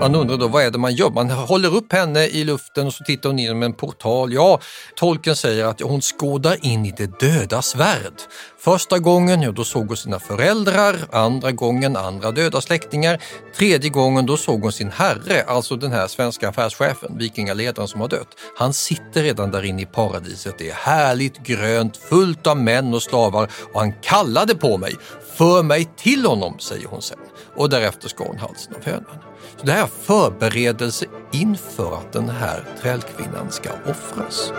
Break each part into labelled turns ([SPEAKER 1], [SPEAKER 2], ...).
[SPEAKER 1] Man undrar då vad är det man gör? Man håller upp henne i luften och så tittar hon in genom en portal. Ja, tolken säger att hon skådar in i det dödas värld. Första gången, ja, då såg hon sina föräldrar, andra gången andra döda släktingar, tredje gången då såg hon sin herre, alltså den här svenska affärschefen, vikingaledaren som har dött. Han sitter redan där inne i paradiset. Det är härligt grönt, fullt av män och slavar och han kallade på mig. För mig till honom, säger hon sen. Och därefter skar hon halsen av hönan. Så det här är förberedelse inför att den här trälkvinnan ska offras.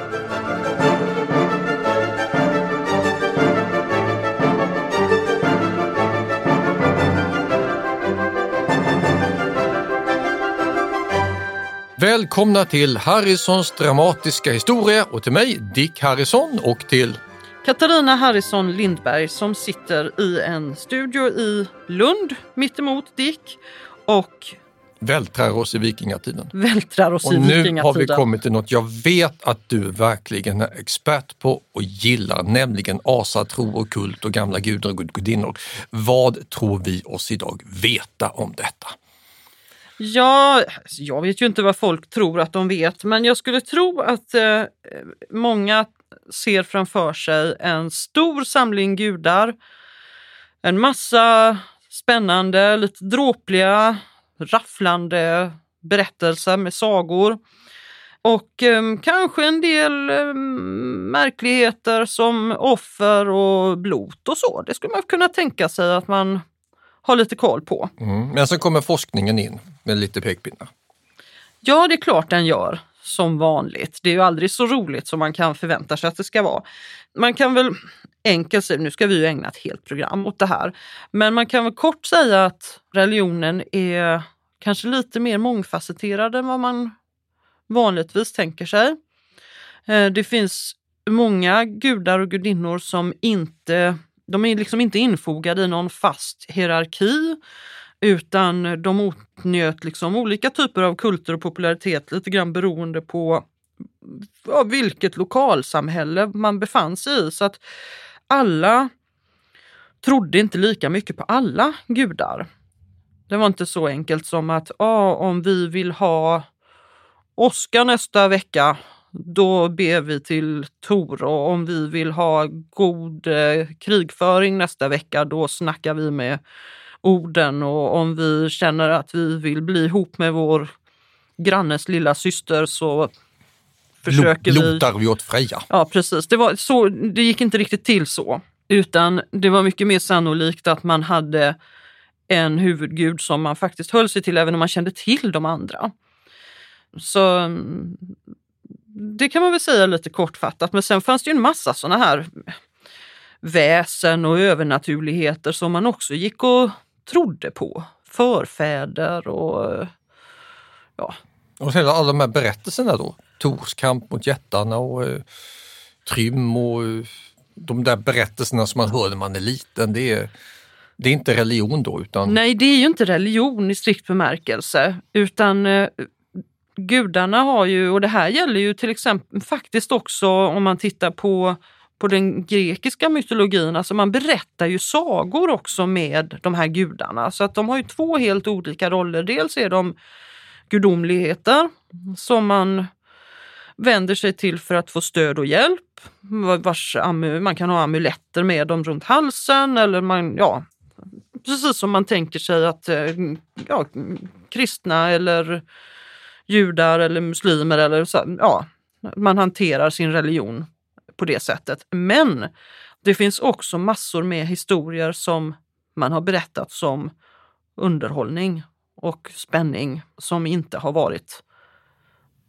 [SPEAKER 1] Välkomna till Harrisons dramatiska historia och till mig Dick Harrison och till
[SPEAKER 2] Katarina Harrison Lindberg som sitter i en studio i Lund mittemot Dick och
[SPEAKER 1] vältrar oss i vikingatiden.
[SPEAKER 2] Vältrar oss
[SPEAKER 1] och
[SPEAKER 2] i
[SPEAKER 1] nu har vi kommit till något jag vet att du verkligen är expert på och gillar, nämligen asatro och kult och gamla gudar och gudinnor. Vad tror vi oss idag veta om detta?
[SPEAKER 2] Ja, jag vet ju inte vad folk tror att de vet, men jag skulle tro att eh, många ser framför sig en stor samling gudar, en massa spännande, lite dråpliga rafflande berättelser med sagor. Och eh, kanske en del eh, märkligheter som offer och blot och så. Det skulle man kunna tänka sig att man har lite koll på.
[SPEAKER 1] Mm. Men sen kommer forskningen in med lite pekpinnar.
[SPEAKER 2] Ja, det är klart den gör som vanligt. Det är ju aldrig så roligt som man kan förvänta sig att det ska vara. Man kan väl enkelt säga, nu ska vi ju ägna ett helt program åt det här, men man kan väl kort säga att religionen är kanske lite mer mångfacetterad än vad man vanligtvis tänker sig. Eh, det finns många gudar och gudinnor som inte, de är liksom inte infogade i någon fast hierarki utan de åtnjöt liksom olika typer av kulter och popularitet lite grann beroende på ja, vilket lokalsamhälle man befann sig i. Så att alla trodde inte lika mycket på alla gudar. Det var inte så enkelt som att ah, om vi vill ha Oskar nästa vecka, då ber vi till Tor och om vi vill ha god eh, krigföring nästa vecka, då snackar vi med orden och om vi känner att vi vill bli ihop med vår grannes lilla syster så försöker vi...
[SPEAKER 1] Lotar vi åt Freja.
[SPEAKER 2] Ja precis, det, var så, det gick inte riktigt till så. Utan det var mycket mer sannolikt att man hade en huvudgud som man faktiskt höll sig till även om man kände till de andra. Så mm, det kan man väl säga lite kortfattat. Men sen fanns det ju en massa sådana här väsen och övernaturligheter som man också gick och trodde på. Förfäder och ja.
[SPEAKER 1] Och sen alla de här berättelserna då. Tors kamp mot jättarna och eh, Trym och eh, de där berättelserna som man hör när man är liten. Det är, det är inte religion då? Utan...
[SPEAKER 2] Nej, det är ju inte religion i strikt bemärkelse utan eh, gudarna har ju, och det här gäller ju till exempel faktiskt också om man tittar på på den grekiska mytologin, alltså man berättar ju sagor också med de här gudarna. Så att de har ju två helt olika roller. Dels är de gudomligheter som man vänder sig till för att få stöd och hjälp. Vars, man kan ha amuletter med dem runt halsen eller man, ja, precis som man tänker sig att eh, ja, kristna eller judar eller muslimer eller så, ja, man hanterar sin religion på det sättet. Men det finns också massor med historier som man har berättat som underhållning och spänning som inte har varit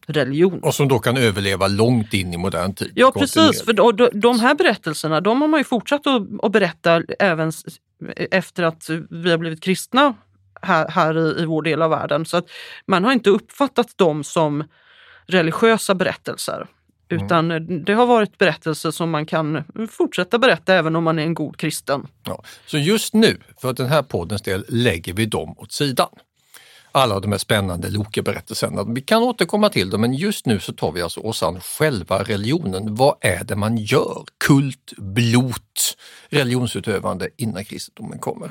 [SPEAKER 2] religion.
[SPEAKER 1] Och som då kan överleva långt in i modern tid.
[SPEAKER 2] Ja precis, för de, de här berättelserna de har man ju fortsatt att, att berätta även efter att vi har blivit kristna här, här i, i vår del av världen. Så att man har inte uppfattat dem som religiösa berättelser.
[SPEAKER 1] Mm.
[SPEAKER 2] Utan det har varit berättelser som man kan fortsätta berätta även om man är en god kristen.
[SPEAKER 1] Ja. Så just nu, för den här poddens del, lägger vi dem åt sidan. Alla de här spännande Loke-berättelserna. Vi kan återkomma till dem, men just nu så tar vi alltså oss an själva religionen. Vad är det man gör? Kult, blot, religionsutövande innan kristendomen kommer.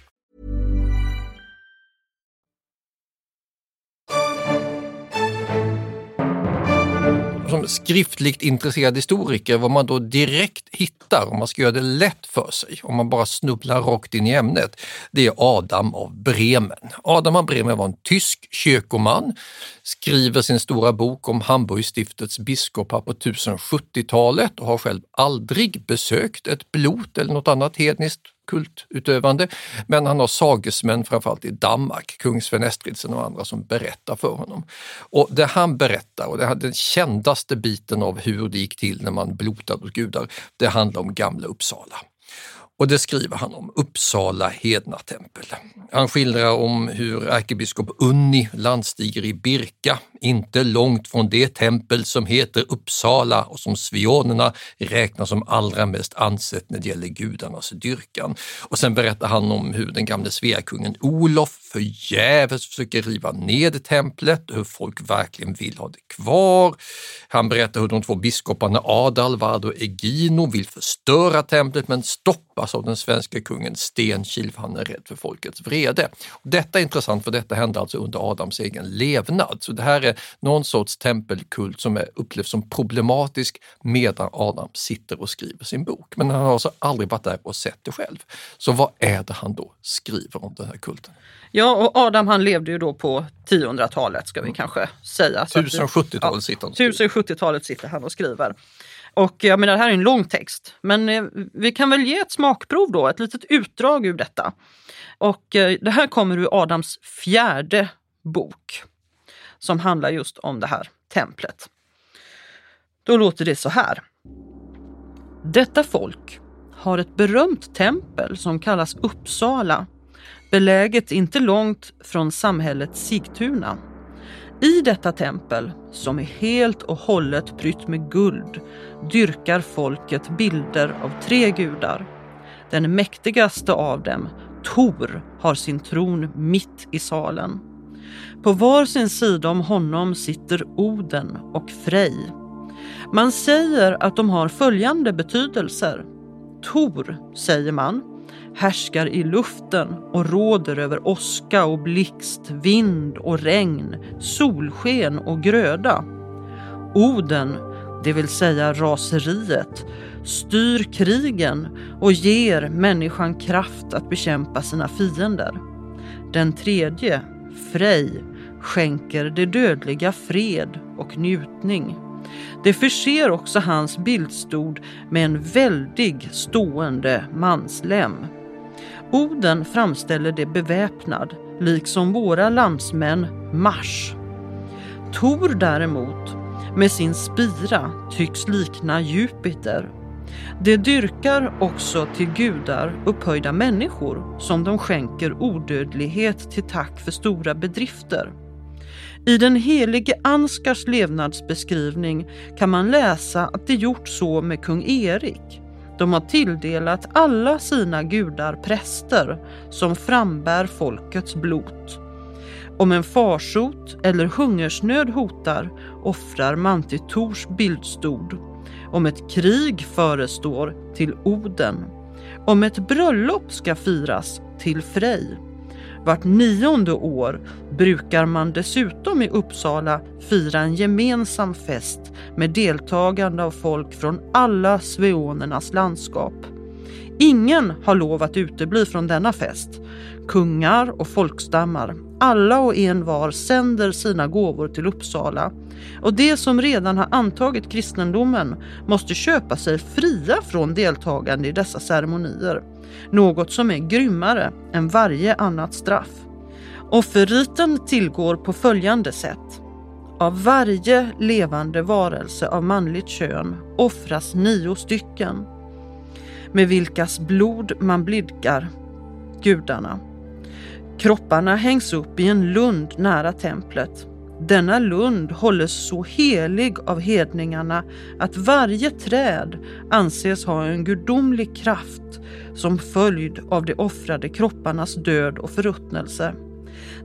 [SPEAKER 1] Som skriftligt intresserad historiker, vad man då direkt hittar om man ska göra det lätt för sig, om man bara snubblar rakt in i ämnet, det är Adam av Bremen. Adam av Bremen var en tysk kyrkoman, skriver sin stora bok om Hamburgstiftets biskopar på 1070-talet och har själv aldrig besökt ett blot eller något annat hedniskt kultutövande. Men han har sagesmän framförallt i Danmark, kung Sven Estridsen och andra som berättar för honom. Och det han berättar, och det är den kändaste biten av hur det gick till när man blotade åt gudar, det handlar om Gamla Uppsala. Och det skriver han om Uppsala hedna tempel. Han skildrar om hur ärkebiskop Unni landstiger i Birka, inte långt från det tempel som heter Uppsala och som svionerna räknar som allra mest ansett när det gäller gudarnas dyrkan. Och sen berättar han om hur den gamle Sveakungen Olof förgäves försöker riva ned templet och hur folk verkligen vill ha det kvar. Han berättar hur de två biskoparna Adalvard och Egino vill förstöra templet men stoppas av den svenska kungen han är rädd för folkets vrede. Och detta är intressant för detta hände alltså under Adams egen levnad. Så det här är någon sorts tempelkult som är upplevs som problematisk medan Adam sitter och skriver sin bok. Men han har alltså aldrig varit där och sett det själv. Så vad är det han då skriver om den här kulten?
[SPEAKER 2] Ja, och Adam han levde ju då på 1000-talet ska vi kanske säga. Så att-
[SPEAKER 1] 1070-talet sitter han och skriver.
[SPEAKER 2] 1070-talet sitter han och skriver. Och jag menar, det här är en lång text, men eh, vi kan väl ge ett smakprov då, ett litet utdrag ur detta. Och eh, det här kommer ur Adams fjärde bok som handlar just om det här templet. Då låter det så här. Detta folk har ett berömt tempel som kallas Uppsala, beläget inte långt från samhället Sigtuna. I detta tempel, som är helt och hållet prytt med guld, dyrkar folket bilder av tre gudar. Den mäktigaste av dem, Tor, har sin tron mitt i salen. På var sin sida om honom sitter Oden och Frej. Man säger att de har följande betydelser. Tor, säger man, härskar i luften och råder över åska och blixt, vind och regn, solsken och gröda. Oden, det vill säga raseriet, styr krigen och ger människan kraft att bekämpa sina fiender. Den tredje, Frej, skänker det dödliga fred och njutning. Det förser också hans bildstod med en väldig stående manslem. Oden framställer det beväpnad, liksom våra landsmän Mars. Tor däremot, med sin spira, tycks likna Jupiter. Det dyrkar också till gudar upphöjda människor som de skänker odödlighet till tack för stora bedrifter. I den helige Anskars levnadsbeskrivning kan man läsa att det gjort så med kung Erik. De har tilldelat alla sina gudar präster som frambär folkets blot. Om en farsot eller hungersnöd hotar offrar man till Tors bildstod. Om ett krig förestår till Oden. Om ett bröllop ska firas till Frej. Vart nionde år brukar man dessutom i Uppsala fira en gemensam fest med deltagande av folk från alla sveonernas landskap. Ingen har lov att utebli från denna fest. Kungar och folkstammar, alla och en var sänder sina gåvor till Uppsala och de som redan har antagit kristendomen måste köpa sig fria från deltagande i dessa ceremonier. Något som är grymmare än varje annat straff. Offerriten tillgår på följande sätt. Av varje levande varelse av manligt kön offras nio stycken med vilkas blod man blidkar gudarna. Kropparna hängs upp i en lund nära templet. Denna lund hålles så helig av hedningarna att varje träd anses ha en gudomlig kraft som följd av de offrade kropparnas död och förruttnelse.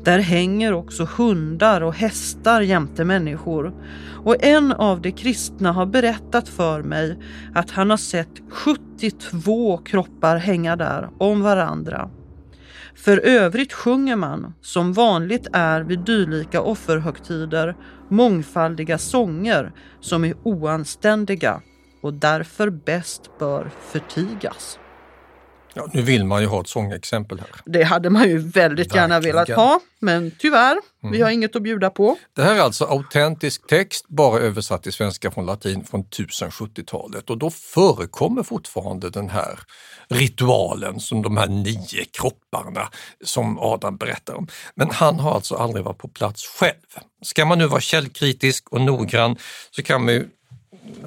[SPEAKER 2] Där hänger också hundar och hästar jämte människor och en av de kristna har berättat för mig att han har sett 72 kroppar hänga där om varandra. För övrigt sjunger man, som vanligt är vid dylika offerhögtider, mångfaldiga sånger som är oanständiga och därför bäst bör förtigas.
[SPEAKER 1] Ja, nu vill man ju ha ett sångexempel här.
[SPEAKER 2] Det hade man ju väldigt gärna
[SPEAKER 1] Verkligen.
[SPEAKER 2] velat ha, men tyvärr, vi
[SPEAKER 1] Mm.
[SPEAKER 2] har inget att bjuda på.
[SPEAKER 1] Det här är alltså autentisk text, bara översatt till svenska från latin från 1070-talet och då förekommer fortfarande den här ritualen som de här nio kropparna som Adam berättar om. Men han har alltså aldrig varit på plats själv. Ska man nu vara källkritisk och noggrann så kan man ju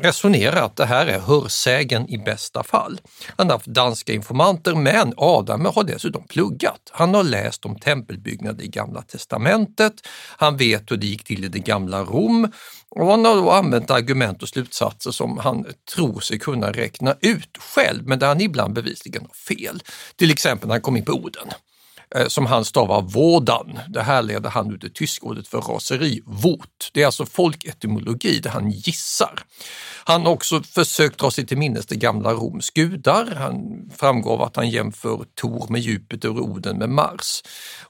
[SPEAKER 1] resonera att det här är hörsägen i bästa fall. Han har haft danska informanter men Adam har dessutom pluggat. Han har läst om tempelbyggnader i Gamla testamentet, han vet hur det gick till i det gamla Rom och han har då använt argument och slutsatser som han tror sig kunna räkna ut själv men där han ibland bevisligen har fel. Till exempel när han kom in på Oden Eh, som han stavar vådan. Det här leder han ut det tyska ordet för raseri, vot. Det är alltså folketymologi där han gissar. Han har också försökt dra sig till minnes det gamla Roms gudar. Han framgår av att han jämför Tor med Jupiter och Oden med Mars.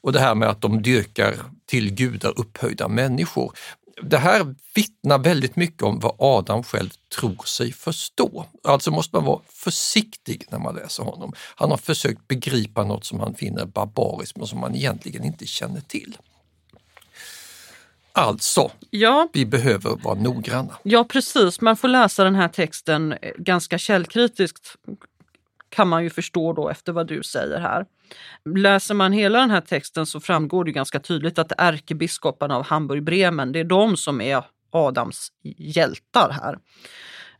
[SPEAKER 1] Och det här med att de dyrkar till gudar upphöjda människor. Det här vittnar väldigt mycket om vad Adam själv tror sig förstå. Alltså måste man vara försiktig när man läser honom. Han har försökt begripa något som han finner barbariskt men som han egentligen inte känner till. Alltså,
[SPEAKER 2] Ja,
[SPEAKER 1] vi behöver vara noggranna.
[SPEAKER 2] ja, precis. Man får läsa den här texten eh, ganska källkritiskt kan man ju förstå då efter vad du säger här. Läser man hela den här texten så framgår det ganska tydligt att ärkebiskoparna av Hamburg-Bremen, det är de som är Adams hjältar här.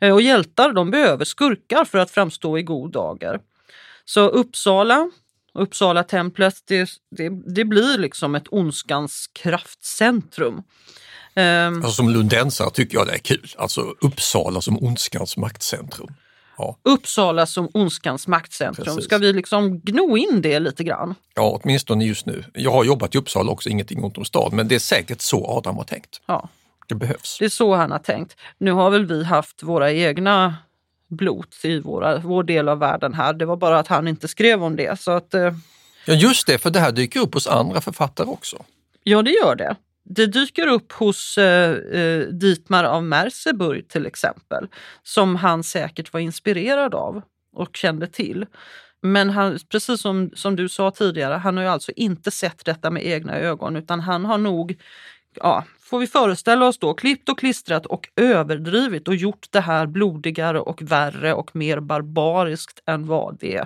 [SPEAKER 2] Eh, och hjältar de behöver skurkar för att framstå i god dager. Så Uppsala, Uppsala templet, det, det, det blir liksom ett ondskans kraftcentrum. Ehm.
[SPEAKER 1] Alltså, som lundensare tycker jag det är kul. Alltså Uppsala som ondskans maktcentrum. Ja,
[SPEAKER 2] Uppsala som ondskans maktcentrum.
[SPEAKER 1] Precis.
[SPEAKER 2] Ska vi liksom gno in det lite grann?
[SPEAKER 1] ja, åtminstone just nu. Jag har jobbat i Uppsala också, ingenting ont om stad, men det är säkert så Adam har tänkt.
[SPEAKER 2] Ja,
[SPEAKER 1] Det behövs.
[SPEAKER 2] det är så han har tänkt. Nu har väl vi haft våra egna blot i våra, vår del av världen här. Det var bara att han inte skrev om det. Så att, eh,
[SPEAKER 1] Ja, just det, för det här dyker upp hos andra författare också.
[SPEAKER 2] ja, det gör det. Det dyker upp hos eh, eh, Dietmar av Merseburg till exempel, som han säkert var inspirerad av och kände till. Men han, precis som, som du sa tidigare, han har ju alltså inte sett detta med egna ögon utan han har nog ja, får vi föreställa oss då, klippt och klistrat och överdrivit och gjort det här blodigare och värre och mer barbariskt än vad det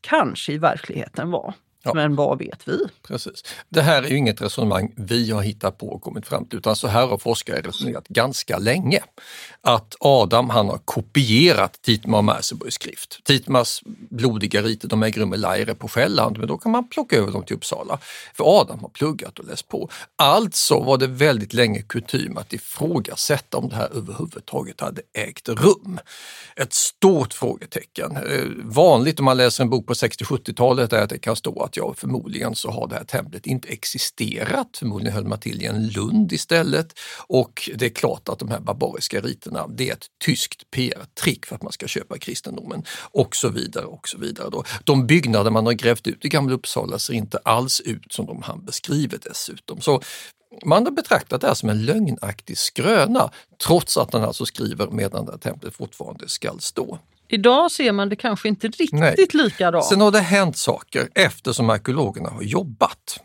[SPEAKER 2] kanske i verkligheten var.
[SPEAKER 1] Ja.
[SPEAKER 2] Men vad vet vi?
[SPEAKER 1] Precis. Det här är ju inget resonemang vi har hittat på och kommit fram till, utan så här har forskare resonerat ganska länge. Att Adam han har kopierat Titma och Merseburgs skrift. Titmas blodiga riter de äger rum i Laire på Själland, men då kan man plocka över dem till Uppsala. För Adam har pluggat och läst på. Alltså var det väldigt länge kutym att ifrågasätta om det här överhuvudtaget hade ägt rum. Ett stort frågetecken. Eh, Vanligt om man läser en bok på 60-70-talet är att det kan stå att ja, förmodligen så har det här templet inte existerat. Förmodligen höll man till i en lund istället. Och det är klart att de här barbariska riterna, det är ett tyskt PR-trick för att man ska köpa kristendomen och så vidare och så vidare. Då. De byggnader man har grävt ut i Gamla Uppsala ser inte alls ut som de han beskriver dessutom. Så man har betraktat det här som en lögnaktig skröna trots att han alltså skriver medan det här templet fortfarande skall stå.
[SPEAKER 2] Idag ser man det kanske inte riktigt
[SPEAKER 1] Nej.
[SPEAKER 2] likadant.
[SPEAKER 1] Sen har det hänt saker eftersom arkeologerna har jobbat.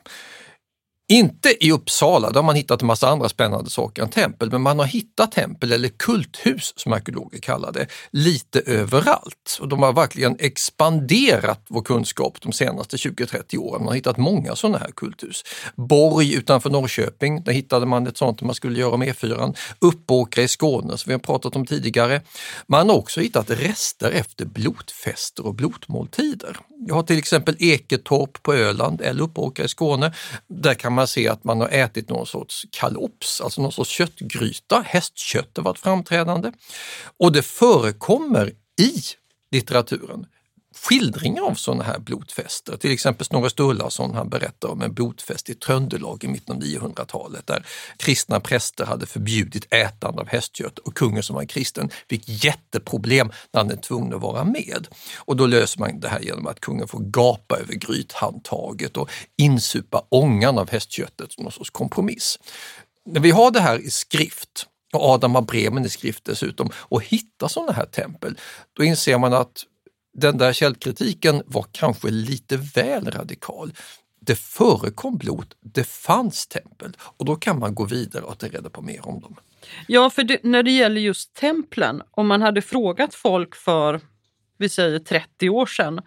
[SPEAKER 1] Inte i Uppsala, där har man hittat en massa andra spännande saker än tempel, men man har hittat tempel eller kulthus som arkeologer kallar det, lite överallt. Och de har verkligen expanderat vår kunskap de senaste 20-30 åren. Man har hittat många sådana här kulthus. Borg utanför Norrköping, där hittade man ett sånt man skulle göra med E4. Uppåkra i Skåne som vi har pratat om tidigare. Man har också hittat rester efter blotfester och blotmåltider. Jag har till exempel Eketorp på Öland eller Uppåkra i Skåne. Där kan man se att man har ätit någon sorts kalops, alltså någon sorts köttgryta. Hästkött har varit framträdande. Och det förekommer i litteraturen skildringar av sådana här blotfester. Till exempel Snorre Sturlason han berättar om en blotfest i Tröndelag i mitten av 900-talet där kristna präster hade förbjudit ätande av hästkött och kungen som var kristen fick jätteproblem när han är tvungen att vara med. Och då löser man det här genom att kungen får gapa över grythandtaget och insupa ångan av hästköttet som någon sorts kompromiss. När vi har det här i skrift och Adam har Bremen i skrift dessutom och hittar sådana här tempel, då inser man att den där källkritiken var kanske lite väl radikal. Det förekom blod, det fanns tempel och då kan man gå vidare och ta reda på mer om dem.
[SPEAKER 2] Ja, för det, när det gäller just templen, om man hade frågat folk för, vi säger 30 år sedan,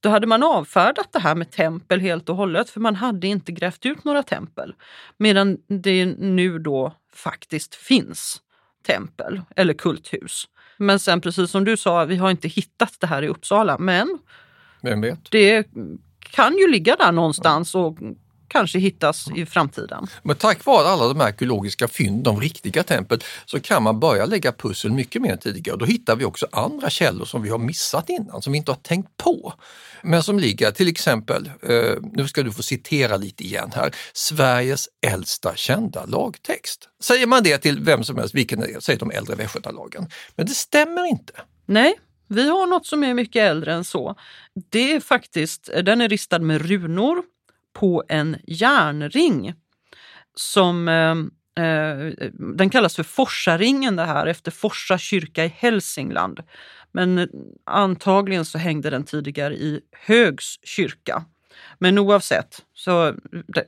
[SPEAKER 2] då hade man avfärdat det här med tempel helt och hållet för man hade inte grävt ut några tempel. Medan det nu då faktiskt finns tempel eller kulthus. Men sen precis som du sa, vi har inte hittat det här i Uppsala, men
[SPEAKER 1] Vem vet?
[SPEAKER 2] det kan ju ligga där någonstans och kanske hittas i framtiden.
[SPEAKER 1] Men tack vare alla de här arkeologiska fynd, de riktiga tempel, så kan man börja lägga pussel mycket mer än tidigare. Då hittar vi också andra källor som vi har missat innan, som vi inte har tänkt på. Men som ligger till exempel, eh, nu ska du få citera lite igen här, Sveriges äldsta kända lagtext. Säger man det till vem som helst, vilken är det? Säg de äldre Västgötalagen. Men det stämmer inte.
[SPEAKER 2] Nej, vi har något som är mycket äldre än så. Det är faktiskt, den är ristad med runor på en järnring som eh, eh den kallas för Forsaringen det här efter Forsa kyrka i Hälsingland. Men antagligen så hängde den tidigare i Högs kyrka. Men oavsett så,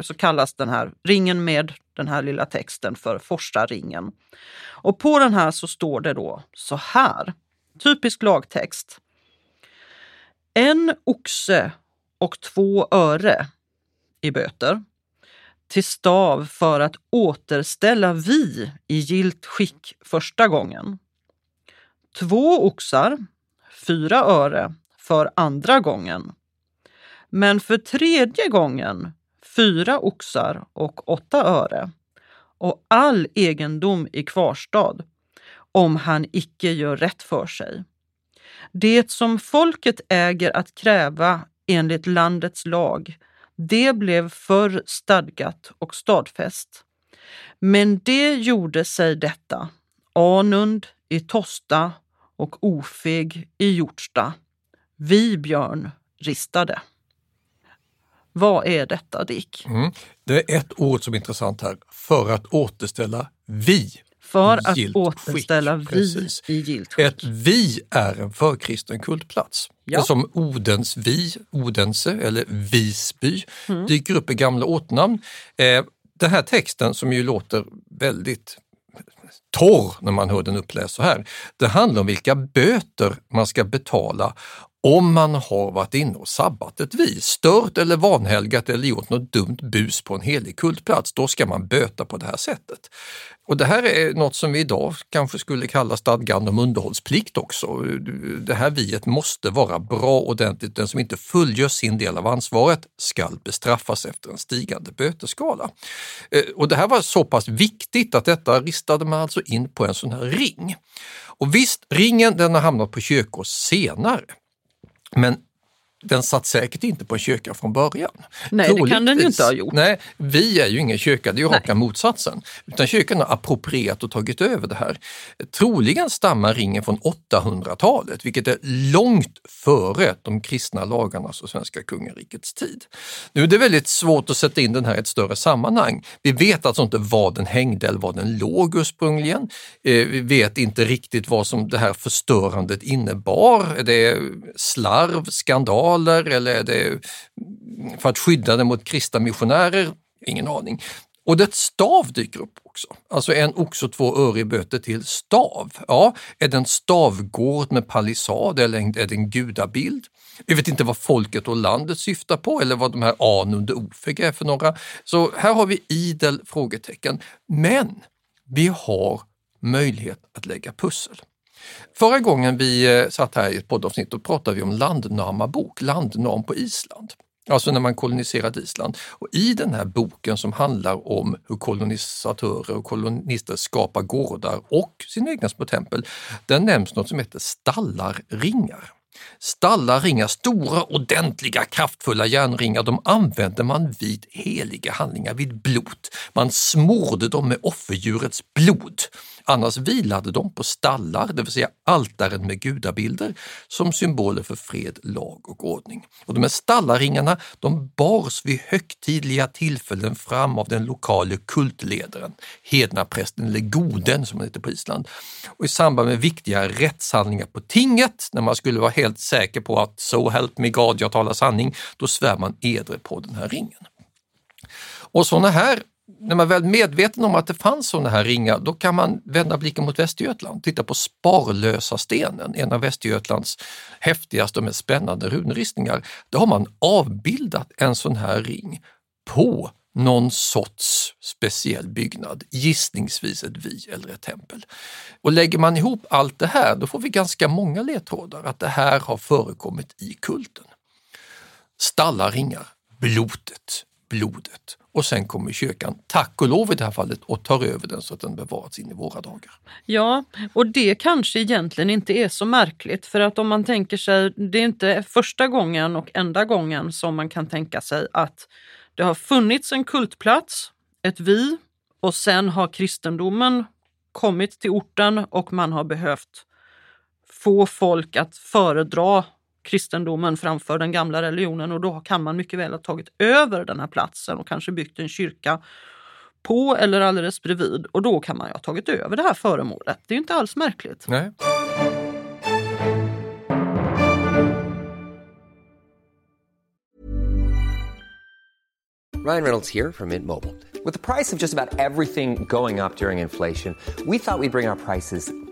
[SPEAKER 2] så kallas den här ringen med den här lilla texten för Forsaringen. Och på den här så står det då så här, typisk lagtext. En oxe och två öre i böter till stav för att återställa vi i gilt skick första gången. Två oxar, fyra öre för andra gången. Men för tredje gången fyra oxar och åtta öre och all egendom i kvarstad om han icke gör rätt för sig. Det som folket äger att kräva enligt landets lag det blev förr stadgat och stadfäst. Men det gjorde sig detta, Anund i Tosta och Ofeg i Hjortsta. Vi, Björn, ristade. Vad är detta Dick?
[SPEAKER 1] Mm. Det är ett ord som är intressant här, för att återställa vi.
[SPEAKER 2] För att
[SPEAKER 1] Gilt
[SPEAKER 2] återställa
[SPEAKER 1] skick,
[SPEAKER 2] vi
[SPEAKER 1] precis.
[SPEAKER 2] i gilt skick.
[SPEAKER 1] Ett vi är en förkristen kultplats.
[SPEAKER 2] Ja.
[SPEAKER 1] Som Odens vi, Odense eller Visby
[SPEAKER 2] Mm.
[SPEAKER 1] dyker upp i gamla ortnamn. Eh, Den här texten som ju låter väldigt torr när man hör den uppläst så här. Det handlar om vilka böter man ska betala om man har varit inne och sabbat ett vis, stört eller vanhelgat eller gjort något dumt bus på en helig kultplats, då ska man böta på det här sättet. Och det här är något som vi idag kanske skulle kalla stadgan om underhållsplikt också. Det här viet måste vara bra ordentligt. Den som inte fullgör sin del av ansvaret skall bestraffas efter en stigande bötesskala. Eh, och det här var så pass viktigt att detta ristade man alltså in på en sån här ring. Och visst, ringen den har hamnat på kyrkor senare. Men den satt säkert inte på en kyrka från början.
[SPEAKER 2] Nej, Troligtvis, det kan den ju inte ha gjort.
[SPEAKER 1] Nej, vi är ju ingen kyrka, det är ju raka motsatsen. Utan kyrkan har approprierat och tagit över det här. Troligen stammar ringen från 800-talet, vilket är långt före de kristna lagarnas och svenska kungarikets tid. Nu är det väldigt svårt att sätta in den här i ett större sammanhang. Vi vet alltså inte var den hängde eller var den låg ursprungligen. Eh, vi vet inte riktigt vad som det här förstörandet innebar. Är det slarv, skandal ritualer eller är det för att skydda det mot kristna missionärer? Ingen aning. Och det stav dyker upp också. Alltså en oxe och två öre i böter till stav. Ja, är det en stavgård med palissad eller är det en gudabild? Vi vet inte vad folket och landet syftar på eller vad de här Anund och ofeg är för några. Så här har vi idel frågetecken. Men vi har möjlighet att lägga pussel. Förra gången vi eh, satt här i ett poddavsnitt då pratade vi om landnamabok, landnam på Island. Alltså när man koloniserade Island. Och I den här boken som handlar om hur kolonisatörer och kolonister skapar gårdar och sina egna små tempel, där nämns något som heter stallarringar. Stallarringar, stora, ordentliga, kraftfulla järnringar, de använde man vid heliga handlingar, vid blod. Man smorde dem med offerdjurets blod. Annars vilade de på stallar, det vill säga altaren med gudabilder, som symboler för fred, lag och ordning. Och de här stallarringarna de bars vid högtidliga tillfällen fram av den lokala kultledaren, hednaprästen eller goden som han heter på Island. Och I samband med viktiga rättshandlingar på tinget, när man skulle vara helt säker på att so help me God, jag talar sanning, då svär man edre på den här ringen. Och sådana här när man är väl medveten om att det fanns sådana här ringar, då kan man vända blicken mot Västergötland. Titta på Sparlösa stenen, en av Västergötlands häftigaste och mest spännande runristningar. Då har man avbildat en sån här ring på någon sorts speciell byggnad, gissningsvis ett vi eller ett tempel. Och lägger man ihop allt det här, då får vi ganska många ledtrådar att det här har förekommit i kulten. Stallarringar, blodet, blodet och sen kommer kyrkan, tack och lov i det här fallet, och tar över den så att den bevaras in i våra dagar.
[SPEAKER 2] Ja, och det kanske egentligen inte är så märkligt för att om man tänker sig, det är inte första gången och enda gången som man kan tänka sig att det har funnits en kultplats, ett vi, och sen har kristendomen kommit till orten och man har behövt få folk att föredra kristendomen framför den gamla religionen och då kan man mycket väl ha tagit över den här platsen och kanske byggt en kyrka på eller alldeles bredvid och då kan man ju ha tagit över det här föremålet. Det är inte alls märkligt.
[SPEAKER 1] Nej.
[SPEAKER 3] Ryan Reynolds här från Mint Mobile. Med priset på nästan allt som går upp under inflationen, trodde vi att vi skulle bring våra priser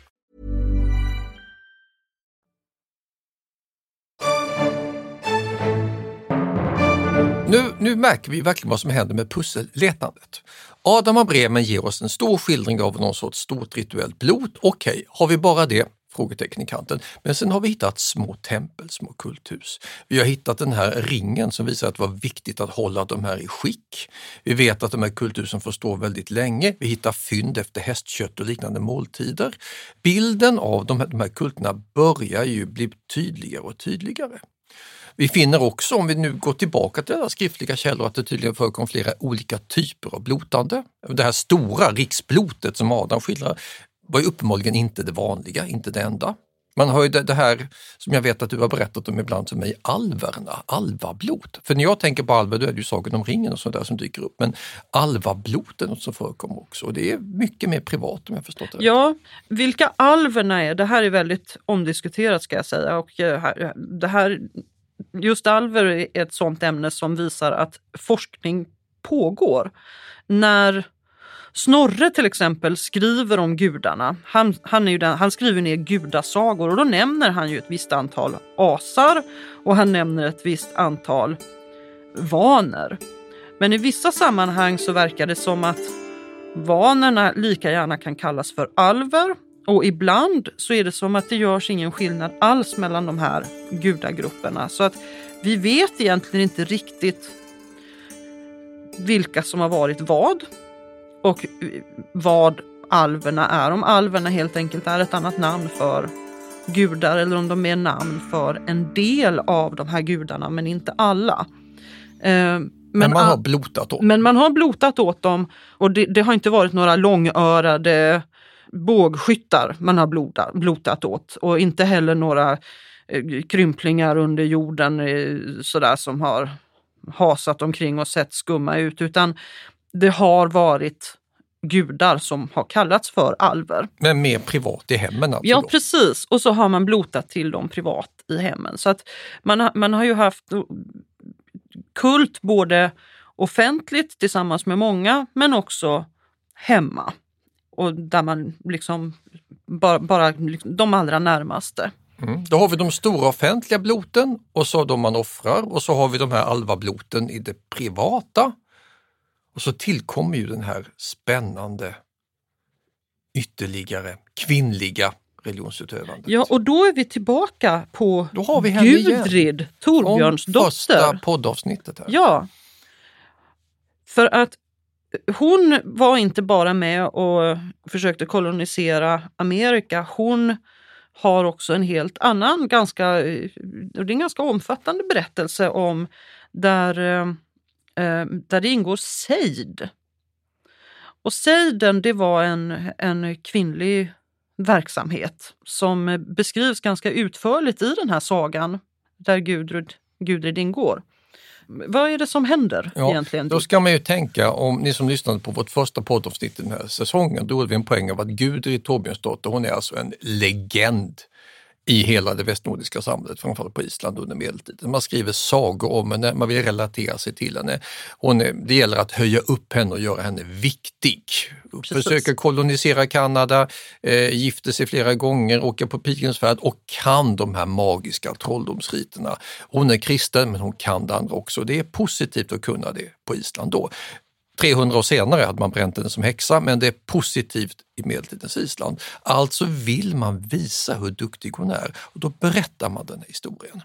[SPEAKER 1] Nu, nu märker vi verkligen vad som händer med pusselletandet. Adam av Bremen ger oss en stor skildring av någon sorts stort rituellt blot. Okej, okay, har vi bara det? Frågetecken i kanten. Men sen har vi hittat små tempel, små kulthus. Vi har hittat den här ringen som visar att det var viktigt att hålla de här i skick. Vi vet att de här kulthusen får stå väldigt länge. Vi hittar fynd efter hästkött och liknande måltider. Bilden av de här, de här kulterna börjar ju bli tydligare och tydligare. Vi finner också, om vi nu går tillbaka till alla skriftliga källor, att det tydligen förekom flera olika typer av blotande. Det här stora riksblotet som Adam skildrar var ju uppenbarligen inte det vanliga, inte det enda. Man har ju det, det, här som jag vet att du har berättat om ibland för mig, alverna, alvablot. För när jag tänker på alver då är det ju Sagan om ringen och sånt där som dyker upp. Men alvablot är något som förekommer också och det är mycket mer privat om jag förstått det
[SPEAKER 2] Ja, vilka alverna är, det här är väldigt omdiskuterat ska jag säga. Och eh, det här just alver är ett sånt ämne som visar att forskning pågår. När Snorre till exempel skriver om gudarna. Han, han, är den, han skriver ner gudasagor och då nämner han ju ett visst antal asar och han nämner ett visst antal vaner. Men i vissa sammanhang så verkar det som att vanerna lika gärna kan kallas för alver och ibland så är det som att det görs ingen skillnad alls mellan de här gudagrupperna. Så att vi vet egentligen inte riktigt vilka som har varit vad och vad alverna är. Om alverna helt enkelt är ett annat namn för gudar eller om de är namn för en del av de här gudarna men inte alla.
[SPEAKER 1] Eh, men, men, man har blotat åt
[SPEAKER 2] Men man har blotat åt dem och det, det har inte varit några långörade bågskyttar man har blodat, blotat åt och inte heller några eh, krymplingar under jorden eh, sådär som har hasat omkring och sett skumma ut utan det har varit gudar som har kallats för alver.
[SPEAKER 1] Men mer privat i hemmen? Alltså
[SPEAKER 2] ja precis och så har man blotat till dem privat i hemmen. Så att man, man har ju haft kult både offentligt tillsammans med många men också hemma och där man liksom bara, bara liksom, de allra närmaste.
[SPEAKER 1] Mm. Då har vi de stora offentliga bloten och så de man offrar och så har vi de här alvabloten i det privata. Och så tillkommer ju den här spännande ytterligare kvinnliga religionsutövandet.
[SPEAKER 2] Ja, och då är vi tillbaka på då har vi Gudrid, Torbjörns dotter.
[SPEAKER 1] första poddavsnittet. Här.
[SPEAKER 2] Ja. För att hon var inte bara med och försökte kolonisera Amerika. Hon har också en helt annan, ganska, det är en ganska omfattande berättelse om där, eh, där det ingår sejd. Och sejden det var en, en kvinnlig verksamhet som beskrivs ganska utförligt i den här sagan där Gudrud, Gudrid ingår. Vad är det som händer ja, egentligen?
[SPEAKER 1] Då ska man ju tänka, om ni som lyssnade på vårt första poddavsnitt den här säsongen, då hade vi en poäng av att Gudrid Torbjörnsdotter, hon är alltså en legend i hela det västnordiska samhället, framförallt på Island under medeltiden. Man skriver sagor om henne, man vill relatera sig till henne. Hon är, det gäller att höja upp henne och göra henne viktig. Precis. Försöker kolonisera Kanada, eh, gifter sig flera gånger, åker på pilgrimsfärd och kan de här magiska trolldomsriterna. Hon är kristen men hon kan det andra också. Det är positivt att kunna det på Island då. 300 år senare hade man bränt henne som häxa, men det är positivt i medeltidens Island. Alltså vill man visa hur duktig hon är och då berättar man den här historien.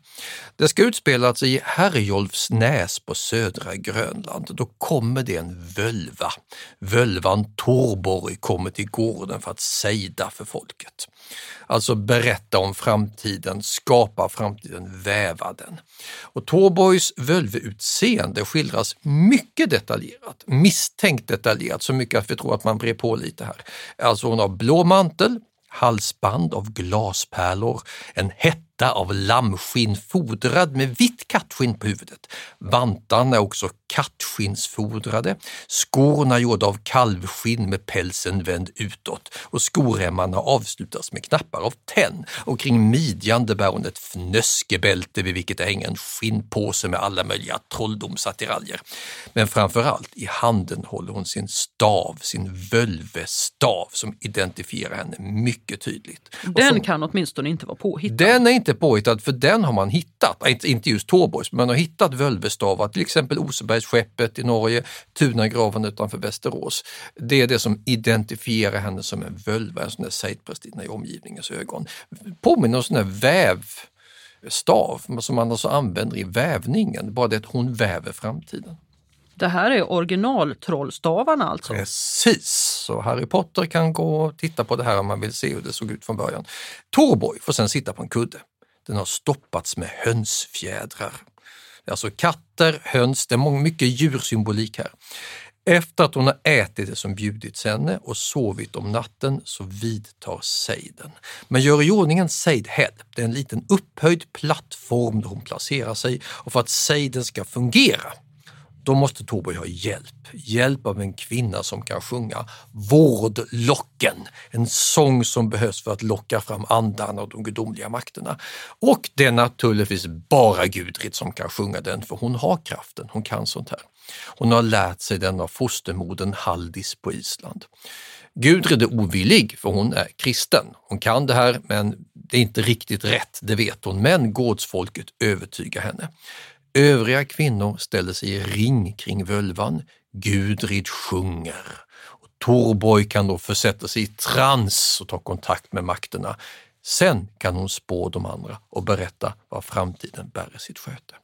[SPEAKER 1] Det ska utspelas i Herjolfsnäs på södra Grönland. Då kommer det en völva. Völvan Torborg kommer till gården för att sejda för folket. Alltså berätta om framtiden, skapa framtiden, väva den. Och Torborgs völveutseende skildras mycket detaljerat, misstänkt detaljerat, så mycket att vi tror att man brer på lite här. Alltså hon har blå mantel, halsband av glaspärlor, en hett matta av lammskinn fodrad med vitt kattskinn på huvudet. Vantarna är också kattskinnsfodrade, skorna gjorda av kalvskinn med pälsen vänd utåt och skoremmarna avslutas med knappar av tenn och kring midjan bär hon ett fnöskebälte vid vilket det hänger en skinnpåse med alla möjliga trolldomsattiraljer. Men framförallt i handen håller hon sin stav, sin völvestav som identifierar henne mycket tydligt.
[SPEAKER 2] Den som, kan åtminstone inte vara påhittad.
[SPEAKER 1] Den är inte påhittad för den har man hittat, inte just Torborgs, men man har hittat völvestavar, till exempel Osebergsskeppet i Norge, Tunagraven utanför Västerås. Det är det som identifierar henne som en völva, en sån där sejdprästinna i omgivningens ögon. Påminner om sån där vävstav som man alltså använder i vävningen, bara det att hon väver framtiden.
[SPEAKER 2] Det här är originaltrollstavarna alltså?
[SPEAKER 1] Precis, så Harry Potter kan gå och titta på det här om man vill se hur det såg ut från början. Torborg får sen sitta på en kudde. Den har stoppats med hönsfjädrar. Det är alltså katter, höns, det är mycket djursymbolik här. Efter att hon har ätit det som bjudits henne och sovit om natten så vidtar sejden. Men gör i ordning en sejdhead. Det är en liten upphöjd plattform där hon placerar sig och för att sejden ska fungera då måste Torborg ha hjälp. Hjälp av en kvinna som kan sjunga Vårdlocken, en sång som behövs för att locka fram andarna och de gudomliga makterna. Och det är naturligtvis bara Gudrid som kan sjunga den, för hon har kraften, hon kan sånt här. Hon har lärt sig den av fostermodern Haldis på Island. Gudrid är ovillig, för hon är kristen. Hon kan det här, men det är inte riktigt rätt, det vet hon. Men gårdsfolket övertygar henne. Övriga kvinnor ställer sig i ring kring völvan. Gudrid sjunger. Och Torborg kan då försätta sig i trans och ta kontakt med makterna. Sen kan hon spå de andra och berätta vad framtiden bär i sitt sköte.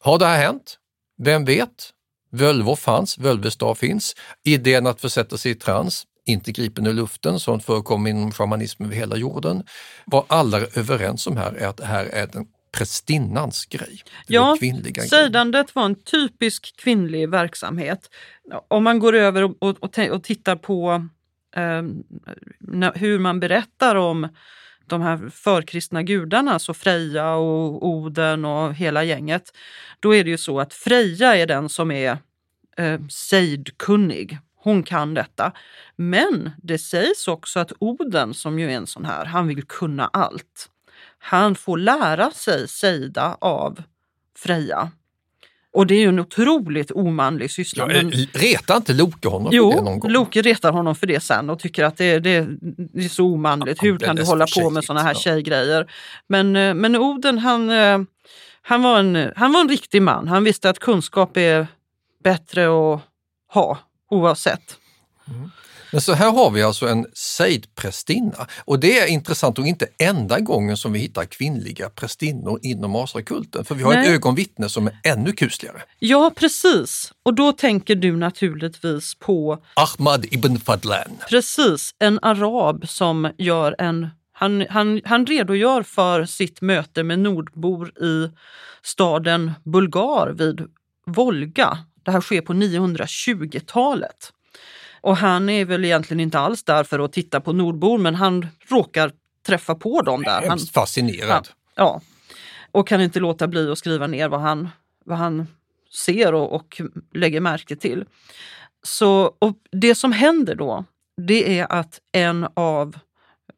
[SPEAKER 1] Har det här hänt? Vem vet? Völvor fanns, völvestav finns. Idén att försätta sig i trans, inte gripen ur luften, sånt förekommer inom shamanismen över hela jorden. Vad alla är överens om här är att det här är den prästinnans grej.
[SPEAKER 2] Ja, sejdandet var en typisk kvinnlig verksamhet. Om man går över och, och, och, och tittar på eh, hur man berättar om de här förkristna gudarna, så Freja och Oden och hela gänget, då är det ju så att Freja är den som är eh, sejdkunnig. Hon kan detta. Men det sägs också att Oden, som ju är en sån här, han vill kunna allt. Han får lära sig sejda av Freja. Och det är ju en otroligt omanlig syssla.
[SPEAKER 1] Ja, men... Retar inte Loke honom
[SPEAKER 2] jo,
[SPEAKER 1] för det någon gång?
[SPEAKER 2] Loke retar honom för det sen och tycker att det, det, det är så omanligt. Hur kan du hålla på med såna här tjejgrejer? Men, eh, men Oden han, eh, han, var en, han var en riktig man. Han visste att kunskap är bättre att ha oavsett.
[SPEAKER 1] Mm. Men så här har vi alltså en sejdprästinna och det är intressant och inte enda gången som vi hittar kvinnliga prästinnor inom asakulten för vi har Nej. ett ögonvittne som är ännu kusligare.
[SPEAKER 2] Ja precis och då tänker du naturligtvis på
[SPEAKER 1] Ahmad ibn Fadlan.
[SPEAKER 2] Precis, en arab som gör en han, han, han redogör för sitt möte med nordbor i staden Bulgar vid Volga. Det här sker på 920-talet. Och han är väl egentligen inte alls där för att titta på nordbor men han råkar träffa på dem där. Han,
[SPEAKER 1] fascinerad.
[SPEAKER 2] Ja, ja, och kan inte låta bli att skriva ner vad han, vad han ser och, och lägger märke till. Så, och det som händer då, det är att en av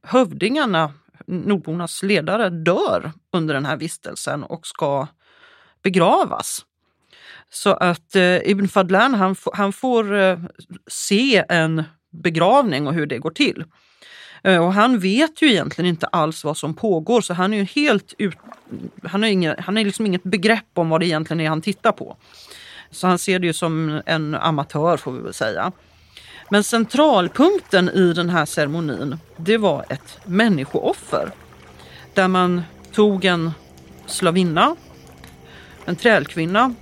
[SPEAKER 2] hövdingarna, nordbornas ledare, dör under den här vistelsen och ska begravas. Så att eh, Ibn Fadlan han, han får eh, se en begravning och hur det går till. Eh, och han vet ju egentligen inte alls vad som pågår så han är ju helt ut, han har, inga, han har liksom inget begrepp om vad det egentligen är han tittar på. Så han ser det ju som en amatör får vi väl säga. Men centralpunkten i den här ceremonin, det var ett människooffer. Där man tog en slavinna, en trälkvinna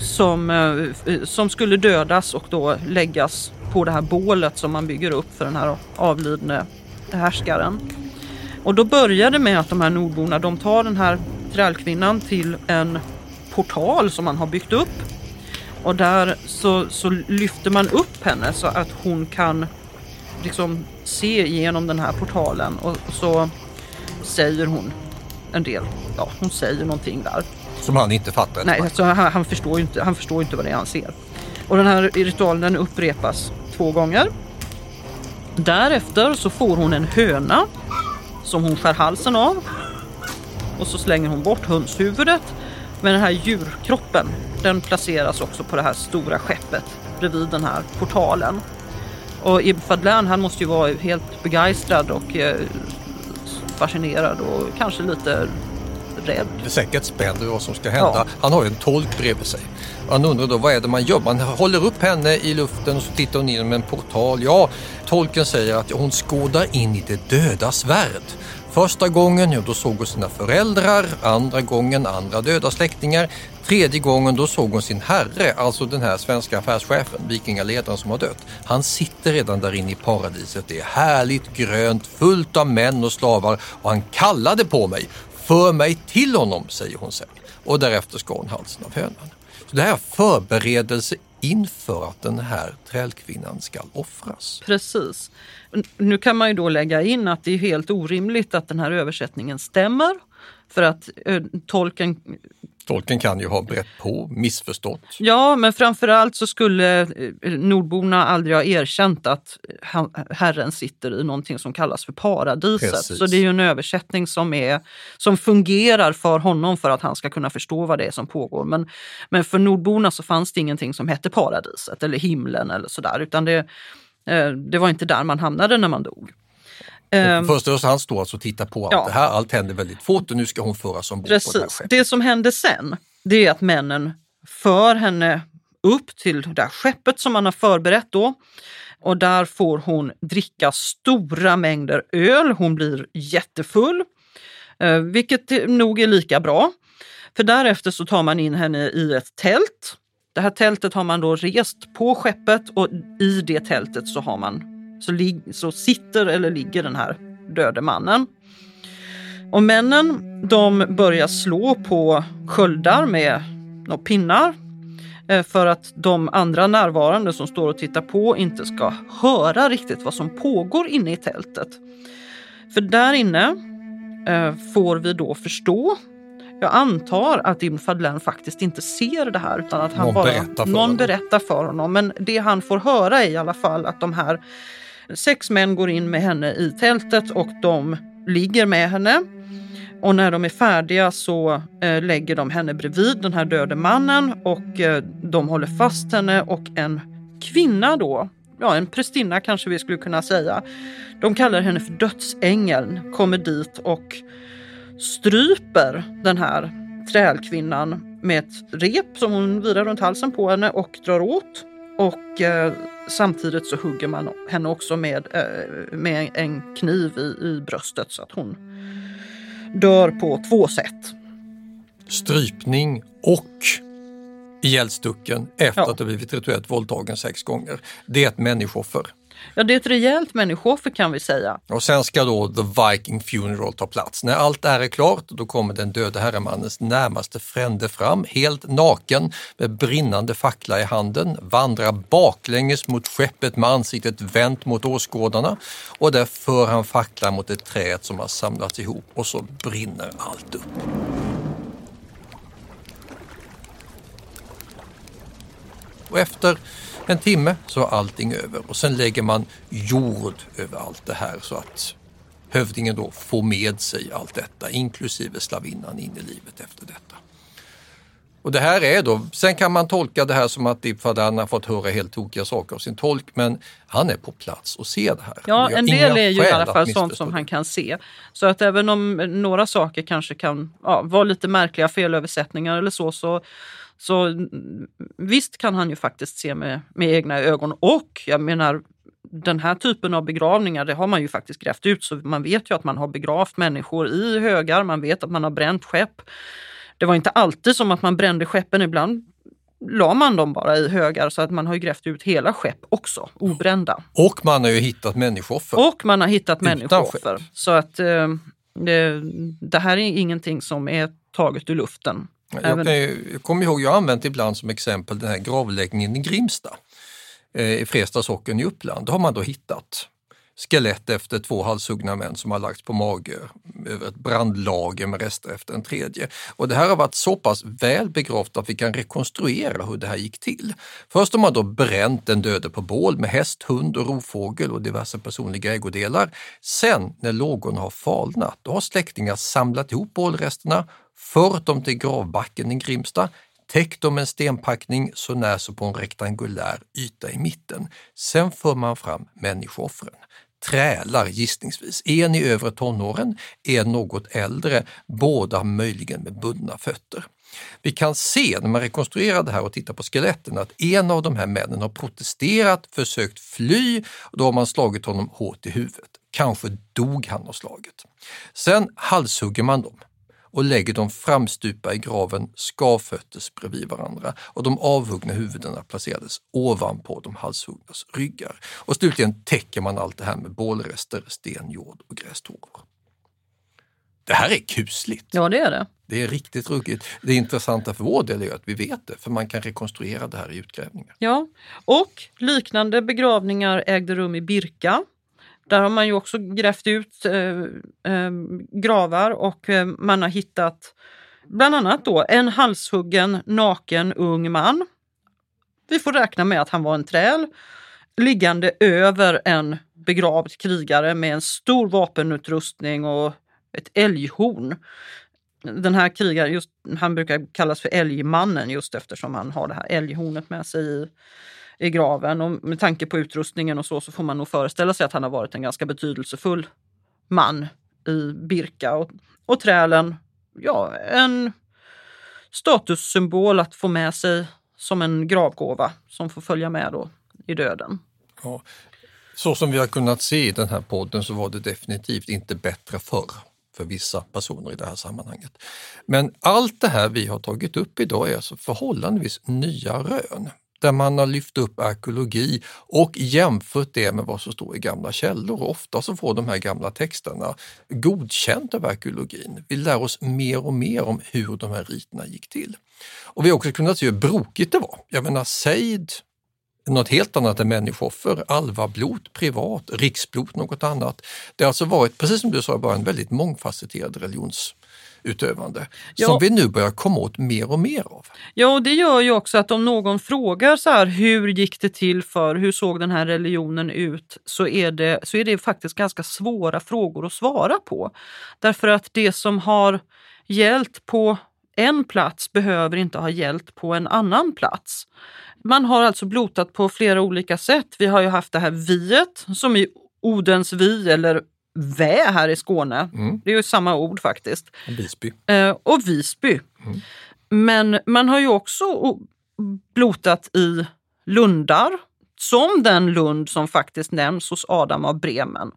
[SPEAKER 2] som, eh, eh, som skulle dödas och då läggas på det här bålet som man bygger upp för den här avlidne härskaren. Och då börjar det med att de här nordborna de tar den här trälkvinnan till en portal som man har byggt upp. Och där så, så lyfter man upp henne så att hon kan liksom se igenom den här portalen och så säger hon en del. Ja, hon säger någonting där.
[SPEAKER 1] Som han inte fattar.
[SPEAKER 2] Nej, alltså, han, han, förstår ju inte, han förstår inte vad det är han ser. Och den här ritualen den upprepas två gånger. Därefter så får hon en höna som hon skär halsen av. Och så slänger hon bort hönshuvudet. Men den här djurkroppen den placeras också på det här stora skeppet bredvid den här portalen. Och Ibn Fadlan han måste ju vara helt begeistrad och eh, fascinerad och kanske lite rädd.
[SPEAKER 1] Det är säkert spänd vad som ska hända. Ja. Han har ju en tolk bredvid sig. Han undrar då vad är det man gör? Man håller upp henne i luften och så tittar hon in genom en portal. Ja, tolken säger att hon skådar in i det dödas värld. Första gången ja, då såg hon sina föräldrar, andra gången andra döda släktingar, tredje gången då såg hon sin herre, alltså den här svenska affärschefen, vikingaledaren som har dött. Han sitter redan där inne i paradiset. Det är härligt grönt, fullt av män och slavar och han kallade på mig. För mig till honom, säger hon sen. Och därefter skar hon halsen av hönan. Så det här är förberedelse inför att den här trälkvinnan ska offras.
[SPEAKER 2] Precis. Nu kan man ju då lägga in att det är helt orimligt att den här översättningen stämmer. För att eh, tolken
[SPEAKER 1] Tolken kan ju ha brett på, missförstått.
[SPEAKER 2] Ja, men framförallt så skulle eh, nordborna aldrig ha erkänt att Herren sitter i någonting som kallas för paradiset. Precis. Så det är ju en översättning som, är, som fungerar för honom för att han ska kunna förstå vad det är som pågår. Men, men för nordborna så fanns det ingenting som hette paradiset eller himlen eller sådär, utan det, eh, det var inte där man hamnade när man dog.
[SPEAKER 1] Um, Först och han står alltså och tittar på allt ja. det här. Allt händer väldigt fort och nu ska hon föras ombord
[SPEAKER 2] Precis.
[SPEAKER 1] på det här skeppet.
[SPEAKER 2] Det som händer sen, det är att männen för henne upp till det där skeppet som man har förberett då. Och där får hon dricka stora mängder öl. Hon blir jättefull, eh, vilket nog är lika bra. För därefter så tar man in henne i ett tält. Det här tältet har man då rest på skeppet och i det tältet så har man så, så sitter eller ligger den här döde mannen. Och männen de börjar slå på sköldar med några pinnar eh, för att de andra närvarande som står och tittar på inte ska höra riktigt vad som pågår inne i tältet. För där inne eh, får vi då förstå jag antar att Ibn Fadlan faktiskt inte ser det här utan att han
[SPEAKER 1] någon
[SPEAKER 2] bara,
[SPEAKER 1] berättar för
[SPEAKER 2] någon
[SPEAKER 1] honom.
[SPEAKER 2] berättar för honom. Men det han får höra är i alla fall att de här Sex män går in med henne i tältet och de ligger med henne. Och när de är färdiga så eh, lägger de henne bredvid den här döde mannen och eh, de håller fast henne och en kvinna då, ja en prästinna kanske vi skulle kunna säga. De kallar henne för dödsängeln, kommer dit och stryper den här trälkvinnan med ett rep som hon virar runt halsen på henne och drar åt. Och eh, samtidigt så hugger man henne också med, eh, med en kniv i, i bröstet så att hon dör på två sätt.
[SPEAKER 1] Strypning och ihjälstucken efter
[SPEAKER 2] Ja.
[SPEAKER 1] att ha blivit rituellt våldtagen sex gånger. Det är ett människooffer.
[SPEAKER 2] Ja, det är ett rejält människooffer kan vi säga.
[SPEAKER 1] Och sen ska då The Viking Funeral ta plats. När allt det här är klart, då kommer den döde herremannens närmaste frände fram, helt naken med brinnande fackla i handen, vandrar baklänges mot skeppet med ansiktet vänt mot åskådarna och där för han facklan mot ett träd som har samlats ihop och så brinner allt upp. Och efter en timme så är allting över och sen lägger man jord över allt det här så att hövdingen då får med sig allt detta, inklusive slavinnan in i livet efter detta. Och det här är då, sen kan man tolka det här som att Ibfadan har fått höra helt tokiga saker av sin tolk, men han är på plats och ser det här.
[SPEAKER 2] Ja, en del är ju i alla fall sånt som han kan se. Så att även om några saker kanske kan ja, vara lite märkliga felöversättningar eller så, så så visst kan han ju faktiskt se med, med egna ögon och jag menar den här typen av begravningar, det har man ju faktiskt grävt ut så man vet ju att man har begravt människor i högar, man vet att man har bränt skepp. Det var inte alltid som att man brände skeppen, ibland la man dem bara i högar så att man har ju grävt ut hela skepp också, obrända.
[SPEAKER 1] Och man har ju hittat människooffer.
[SPEAKER 2] Och man har hittat
[SPEAKER 1] Utan
[SPEAKER 2] människooffer. Så att eh, det, det här är ingenting som är taget ur luften.
[SPEAKER 1] Jag, jag kommer ihåg, jag har använt ibland som exempel den här gravläggningen i Grimsta, eh, i Fresta socken i Uppland. Då har man då hittat skelett efter två halshuggna män som har lagts på mage över ett brandlager med rester efter en tredje. Och det här har varit så pass väl begravt att vi kan rekonstruera hur det här gick till. Först har man då bränt den döde på bål med häst, hund och rovfågel och diverse personliga ägodelar. Sen när lågorna har falnat, då har släktingar samlat ihop bålresterna, fört dem till gravbacken i Grimsta, täckt dem med en stenpackning så när så på en rektangulär yta i mitten. Sen för man fram människooffren trälar gissningsvis. En i övre tonåren, en något äldre, båda möjligen med bundna fötter. Vi kan se när man rekonstruerar det här och tittar på skeletten att en av de här männen har protesterat, försökt fly och då har man slagit honom hårt i huvudet. Kanske dog han av slaget. Sen halshugger man dem och lägger dem framstupa i graven skavfötters bredvid varandra och de avhuggna huvudena placerades ovanpå de halshuggnas ryggar. Och slutligen täcker man allt det här med bålrester, sten, jord och grästorvor. Det här är kusligt.
[SPEAKER 2] Ja, det är det.
[SPEAKER 1] Det är riktigt ruggigt. Det intressanta för vår del är att vi vet det, för man kan rekonstruera det här i utgrävningar.
[SPEAKER 2] Ja, och liknande begravningar ägde rum i Birka där har man ju också grävt ut eh, eh, gravar och eh, man har hittat bland annat då en halshuggen naken ung man. Vi får räkna med att han var en träl liggande över en begravd krigare med en stor vapenutrustning och ett älghorn. Den här krigaren, just, han brukar kallas för älgmannen just eftersom han har det här älghornet med sig i, i graven. Och med tanke på utrustningen och så, så får man nog föreställa sig att han har varit en ganska betydelsefull man i Birka. Och, och trälen, ja, en statussymbol att få med sig som en gravgåva som får följa med då i döden.
[SPEAKER 1] Ja. Så som vi har kunnat se i den här podden så var det definitivt inte bättre förr för vissa personer i det här sammanhanget. Men allt det här vi har tagit upp idag är alltså förhållandevis nya rön där man har lyft upp arkeologi och jämfört det med vad som står i gamla källor. Ofta så får de här gamla texterna godkänt av arkeologin. Vi lär oss mer och mer om hur de här riterna gick till. Och vi har också kunnat se hur brokigt det var. Jag menar, sejd, något helt annat än människooffer, alvablot privat, riksblot något annat. Det har alltså varit, precis som du sa, bara en väldigt mångfacetterad religions utövande ja. som vi nu börjar komma åt mer och mer av.
[SPEAKER 2] Ja, och det gör ju också att om någon frågar så här, hur gick det till för, hur såg den här religionen ut, så är det, så är det faktiskt ganska svåra frågor att svara på. Därför att det som har gällt på en plats behöver inte ha gällt på en annan plats. Man har alltså blotat på flera olika sätt. Vi har ju haft det här viet som i Odens vi eller Vä här i Skåne. Mm. Det är ju samma ord faktiskt.
[SPEAKER 1] Visby.
[SPEAKER 2] Eh, och Visby. Mm. Men man har ju också blotat i lundar, som den lund som faktiskt nämns hos Adam av Bremen.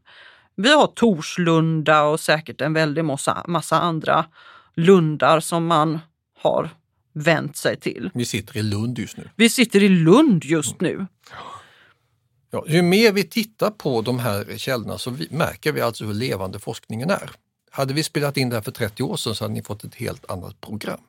[SPEAKER 2] Vi har Torslunda och säkert en väldig massa, massa andra lundar som man har vänt sig till.
[SPEAKER 1] Vi sitter i Lund just nu.
[SPEAKER 2] Vi sitter i Lund just nu. Mm.
[SPEAKER 1] Ja, ju mer vi tittar på de här källorna så vi, märker vi alltså hur levande forskningen är. Hade vi spelat in det här för 30 år sedan så hade ni fått ett helt annat program.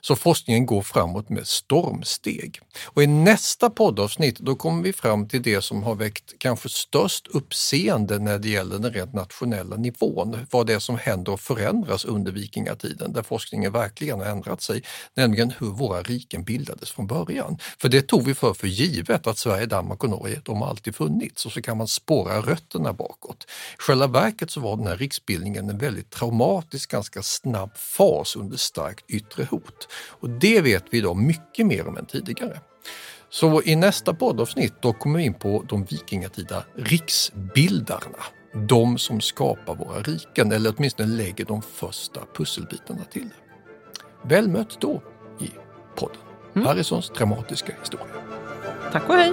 [SPEAKER 1] Så forskningen går framåt med stormsteg. Och i nästa poddavsnitt då kommer vi fram till det som har väckt kanske störst uppseende när det gäller den rent nationella nivån. Vad det är som händer och förändras under vikingatiden där forskningen verkligen har ändrat sig. Nämligen hur våra riken bildades från början. För det tog vi för för givet att Sverige, Danmark och Norge, de har alltid funnits och så kan man spåra rötterna bakåt. I själva verket så var den här riksbildningen en väldigt traumatisk, ganska snabb fas under starkt yttre hot. Och det vet vi idag mycket mer om än tidigare. Så i nästa poddavsnitt då kommer vi in på de vikingatida riksbildarna. De som skapar våra riken eller åtminstone lägger de första pusselbitarna till. Väl mött då i podden. Mm. Harrisons dramatiska historia.
[SPEAKER 2] Tack och hej!